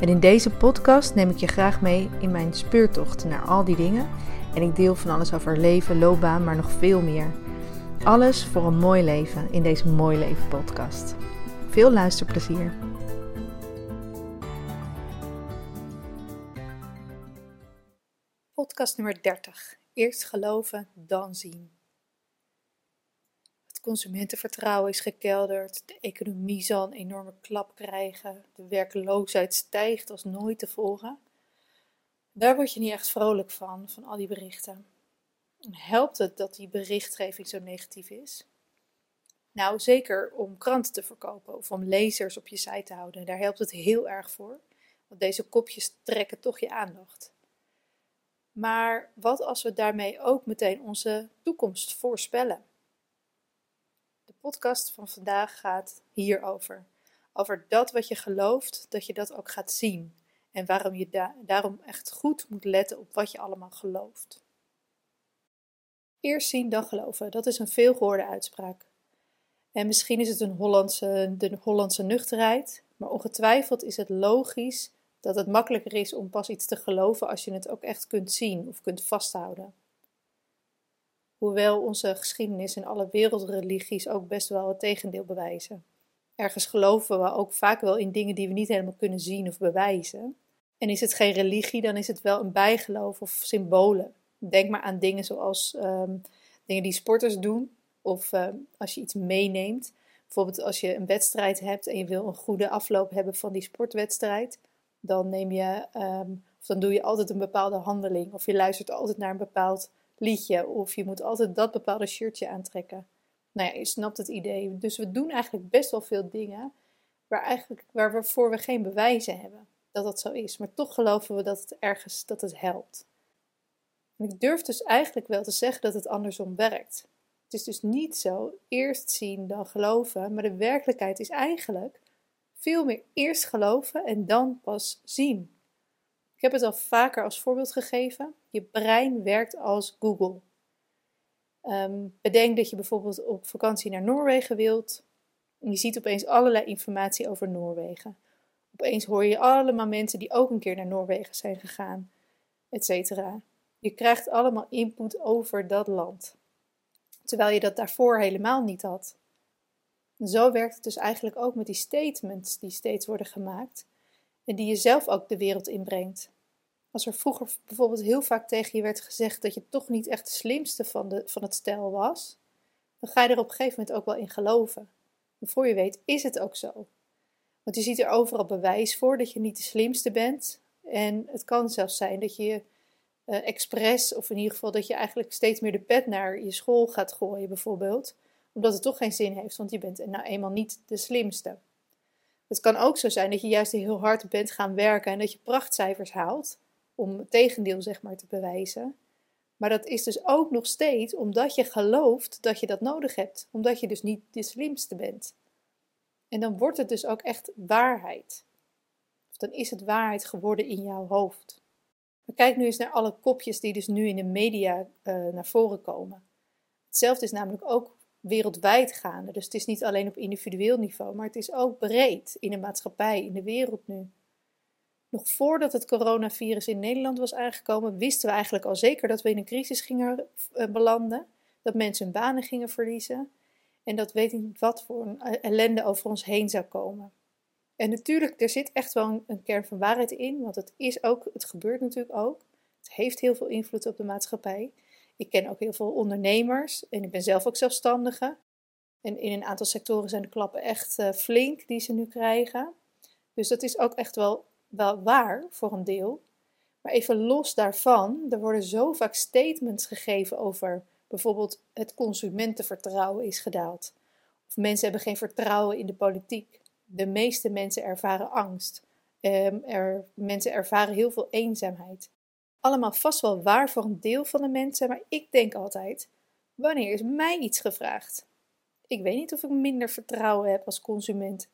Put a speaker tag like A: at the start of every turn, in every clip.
A: En in deze podcast neem ik je graag mee in mijn speurtocht naar al die dingen. En ik deel van alles over leven, loopbaan, maar nog veel meer. Alles voor een mooi leven in deze Mooi Leven podcast. Veel luisterplezier. Podcast nummer 30. Eerst geloven, dan zien. Consumentenvertrouwen is gekelderd, de economie zal een enorme klap krijgen, de werkloosheid stijgt als nooit tevoren. Daar word je niet echt vrolijk van, van al die berichten. helpt het dat die berichtgeving zo negatief is? Nou, zeker om kranten te verkopen of om lezers op je site te houden. Daar helpt het heel erg voor, want deze kopjes trekken toch je aandacht. Maar wat als we daarmee ook meteen onze toekomst voorspellen? Podcast van vandaag gaat hierover. Over dat wat je gelooft, dat je dat ook gaat zien. En waarom je daarom echt goed moet letten op wat je allemaal gelooft. Eerst zien, dan geloven. Dat is een veelgehoorde uitspraak. En misschien is het een Hollandse, de Hollandse nuchterheid, maar ongetwijfeld is het logisch dat het makkelijker is om pas iets te geloven als je het ook echt kunt zien of kunt vasthouden. Hoewel onze geschiedenis en alle wereldreligies ook best wel het tegendeel bewijzen. Ergens geloven we ook vaak wel in dingen die we niet helemaal kunnen zien of bewijzen. En is het geen religie, dan is het wel een bijgeloof of symbolen. Denk maar aan dingen zoals ehm, dingen die sporters doen, of ehm, als je iets meeneemt. Bijvoorbeeld als je een wedstrijd hebt en je wil een goede afloop hebben van die sportwedstrijd, dan neem je, ehm, of dan doe je altijd een bepaalde handeling, of je luistert altijd naar een bepaald liedje. Of je moet altijd dat bepaalde shirtje aantrekken. Nou ja, je snapt het idee. Dus we doen eigenlijk best wel veel dingen waar eigenlijk, waarvoor we geen bewijzen hebben dat dat zo is. Maar toch geloven we dat het ergens dat het helpt. En ik durf dus eigenlijk wel te zeggen dat het andersom werkt. Het is dus niet zo eerst zien dan geloven, maar de werkelijkheid is eigenlijk veel meer eerst geloven en dan pas zien. Ik heb het al vaker als voorbeeld gegeven. Je brein werkt als Google. Um, bedenk dat je bijvoorbeeld op vakantie naar Noorwegen wilt. En je ziet opeens allerlei informatie over Noorwegen. Opeens hoor je allemaal mensen die ook een keer naar Noorwegen zijn gegaan, etc. Je krijgt allemaal input over dat land. Terwijl je dat daarvoor helemaal niet had. zo werkt het dus eigenlijk ook met die statements die steeds worden gemaakt en die je zelf ook de wereld inbrengt. Als er vroeger bijvoorbeeld heel vaak tegen je werd gezegd dat je toch niet echt de slimste van, de, van het stel was, dan ga je er op een gegeven moment ook wel in geloven. En voor je weet is het ook zo. Want je ziet er overal bewijs voor dat je niet de slimste bent. En het kan zelfs zijn dat je uh, expres, of in ieder geval dat je eigenlijk steeds meer de pet naar je school gaat gooien, bijvoorbeeld. Omdat het toch geen zin heeft, want je bent nou eenmaal niet de slimste. Het kan ook zo zijn dat je juist heel hard bent gaan werken en dat je prachtcijfers haalt om het tegendeel zeg maar te bewijzen. Maar dat is dus ook nog steeds omdat je gelooft dat je dat nodig hebt, omdat je dus niet de slimste bent. En dan wordt het dus ook echt waarheid. Of dan is het waarheid geworden in jouw hoofd. Maar kijk nu eens naar alle kopjes die dus nu in de media uh, naar voren komen. Hetzelfde is namelijk ook wereldwijd gaande. Dus het is niet alleen op individueel niveau, maar het is ook breed in de maatschappij, in de wereld nu. Nog voordat het coronavirus in Nederland was aangekomen, wisten we eigenlijk al zeker dat we in een crisis gingen eh, belanden. Dat mensen hun banen gingen verliezen. En dat weet ik niet wat voor een ellende over ons heen zou komen. En natuurlijk, er zit echt wel een, kern van waarheid in, want het is ook, het gebeurt natuurlijk ook. Het heeft heel veel invloed op de maatschappij. Ik ken ook heel veel ondernemers en ik ben zelf ook zelfstandige. En in een aantal sectoren zijn de klappen echt uh, flink die ze nu krijgen. Dus dat is ook echt wel wel waar voor een deel. Maar even los daarvan, er worden zo vaak statements gegeven over bijvoorbeeld het consumentenvertrouwen is gedaald. Of mensen hebben geen vertrouwen in de politiek. De meeste mensen ervaren angst. Ehm, er, mensen ervaren heel veel eenzaamheid. Allemaal vast wel waar voor een deel van de mensen, maar ik denk altijd: wanneer is mij iets gevraagd? Ik weet niet of ik minder vertrouwen heb als consument.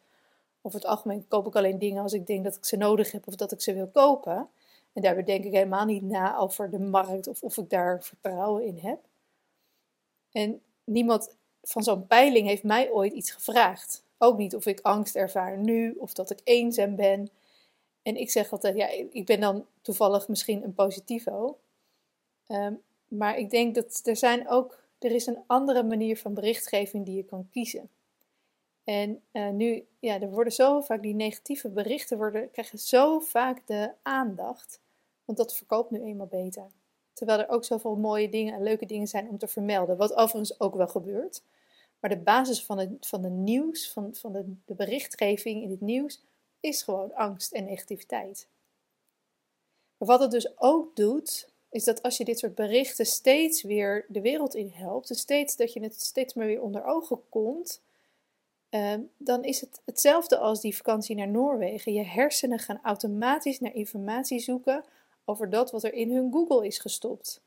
A: Over het algemeen koop ik alleen dingen als ik denk dat ik ze nodig heb of dat ik ze wil kopen. En daarbij denk ik helemaal niet na over de markt of of ik daar vertrouwen in heb. En niemand van zo'n peiling heeft mij ooit iets gevraagd. Ook niet of ik angst ervaar nu of dat ik eenzaam ben. En ik zeg altijd, ja, ik ben dan toevallig misschien een positivo. Um, maar ik denk dat er zijn ook, er is een andere manier van berichtgeving die je kan kiezen. En uh, nu, ja, er worden zo vaak die negatieve berichten worden, krijgen zo vaak de aandacht. Want dat verkoopt nu eenmaal beter. Terwijl er ook zoveel mooie dingen en leuke dingen zijn om te vermelden. Wat overigens ook wel gebeurt. Maar de basis van het, van de nieuws, van, van de, de berichtgeving in het nieuws, is gewoon angst en negativiteit. Maar wat het dus ook doet, is dat als je dit soort berichten steeds weer de wereld in helpt, dus steeds dat je het steeds maar weer onder ogen komt, Ehm, dan is het hetzelfde als die vakantie naar Noorwegen. Je hersenen gaan automatisch naar informatie zoeken over dat wat er in hun Google is gestopt.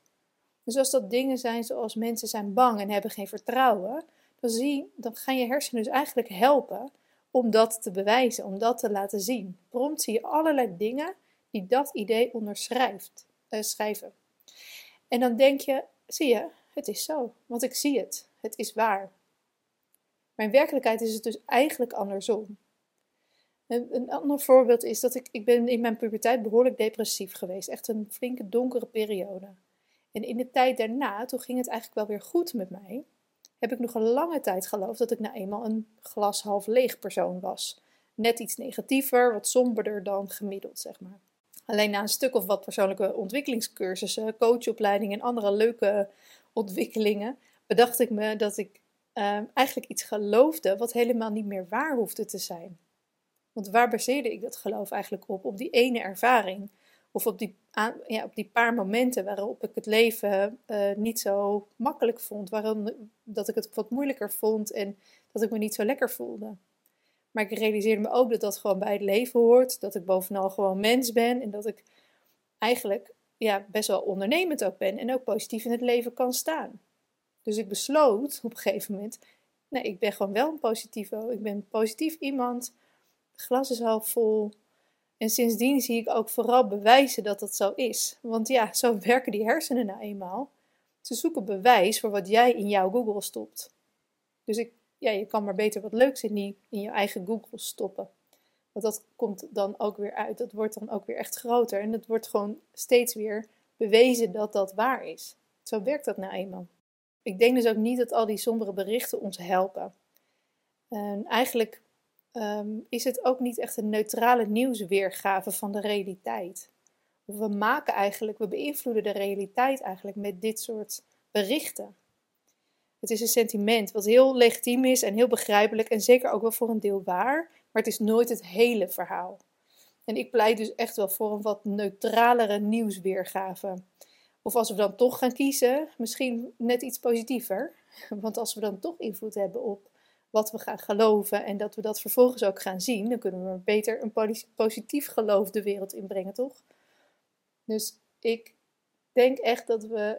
A: Dus als dat dingen zijn zoals mensen zijn bang en hebben geen vertrouwen, dan, dan gaan je hersenen dus eigenlijk helpen om dat te bewijzen, om dat te laten zien. Prompt zie je allerlei dingen die dat idee onderschrijft, uh, schrijven. En dan denk je, zie je, het is zo, want ik zie het, het is waar. Maar in werkelijkheid is het dus eigenlijk andersom. Een, ander voorbeeld is dat ik, ik ben in mijn puberteit behoorlijk depressief geweest. Echt een flinke donkere periode. En in de tijd daarna, toen ging het eigenlijk wel weer goed met mij, heb ik nog een lange tijd geloofd dat ik nou eenmaal een glas half leeg persoon was. Net iets negatiever, wat somberder dan gemiddeld, zeg maar. Alleen na een stuk of wat persoonlijke ontwikkelingscursussen, coachopleidingen en andere leuke ontwikkelingen, bedacht ik me dat ik Ehm, eigenlijk iets geloofde wat helemaal niet meer waar hoefde te zijn. Want waar baseerde ik dat geloof eigenlijk op? Op die ene ervaring. Of op die, ja, op die paar momenten waarop ik het leven uh, niet zo makkelijk vond. Waarom dat ik het wat moeilijker vond en dat ik me niet zo lekker voelde. Maar ik realiseerde me ook dat dat gewoon bij het leven hoort. Dat ik bovenal gewoon mens ben. En dat ik eigenlijk ja, best wel ondernemend ook ben. En ook positief in het leven kan staan. Dus ik besloot op een gegeven moment, nee, ik ben gewoon wel een positivo. Ik ben een positief iemand. Het glas is half vol. En sindsdien zie ik ook vooral bewijzen dat dat zo is. Want ja, zo werken die hersenen nou eenmaal. Ze zoeken bewijs voor wat jij in jouw Google stopt. Dus ik, ja, je kan maar beter wat leuks in, in je eigen Google stoppen. Want dat komt dan ook weer uit. Dat wordt dan ook weer echt groter. En het wordt gewoon steeds weer bewezen dat dat waar is. Zo werkt dat nou eenmaal ik denk dus ook niet dat al die sombere berichten ons helpen. En eigenlijk ehm, is het ook niet echt een neutrale nieuwsweergave van de realiteit. We maken eigenlijk, we beïnvloeden de realiteit eigenlijk met dit soort berichten. Het is een sentiment wat heel legitiem is en heel begrijpelijk en zeker ook wel voor een deel waar, maar het is nooit het hele verhaal. En ik pleit dus echt wel voor een wat neutralere nieuwsweergave. Of als we dan toch gaan kiezen, misschien net iets positiever. Want als we dan toch invloed hebben op wat we gaan geloven en dat we dat vervolgens ook gaan zien, dan kunnen we beter een positief geloof de wereld inbrengen, toch? Dus ik denk echt dat we,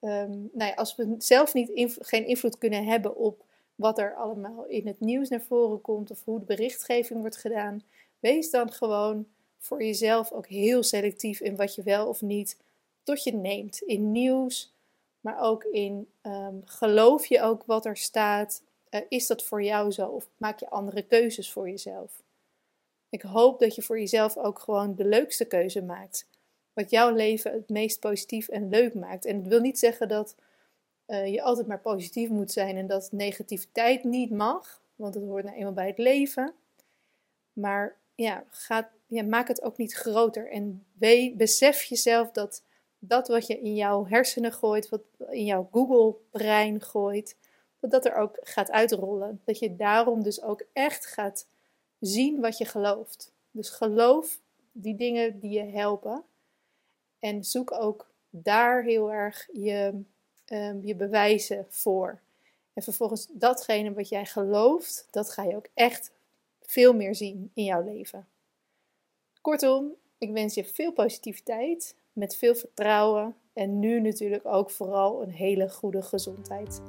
A: um, nou ja, als we zelf niet geen invloed kunnen hebben op wat er allemaal in het nieuws naar voren komt of hoe de berichtgeving wordt gedaan, wees dan gewoon voor jezelf ook heel selectief in wat je wel of niet tot je neemt in nieuws, maar ook in um, geloof je ook wat er staat. Uh, is dat voor jou zo of maak je andere keuzes voor jezelf? Ik hoop dat je voor jezelf ook gewoon de leukste keuze maakt. Wat jouw leven het meest positief en leuk maakt. En het wil niet zeggen dat uh, je altijd maar positief moet zijn en dat negativiteit niet mag, want het hoort nou eenmaal bij het leven. Maar ja, gaat, ja, maak het ook niet groter en we, besef jezelf dat dat wat je in jouw hersenen gooit, wat in jouw Google-brein gooit, dat dat er ook gaat uitrollen. Dat je daarom dus ook echt gaat zien wat je gelooft. Dus geloof die dingen die je helpen. En zoek ook daar heel erg je, um, je bewijzen voor. En vervolgens datgene wat jij gelooft, dat ga je ook echt veel meer zien in jouw leven. Kortom, ik wens je veel positiviteit, met veel vertrouwen en nu natuurlijk ook vooral een hele goede gezondheid.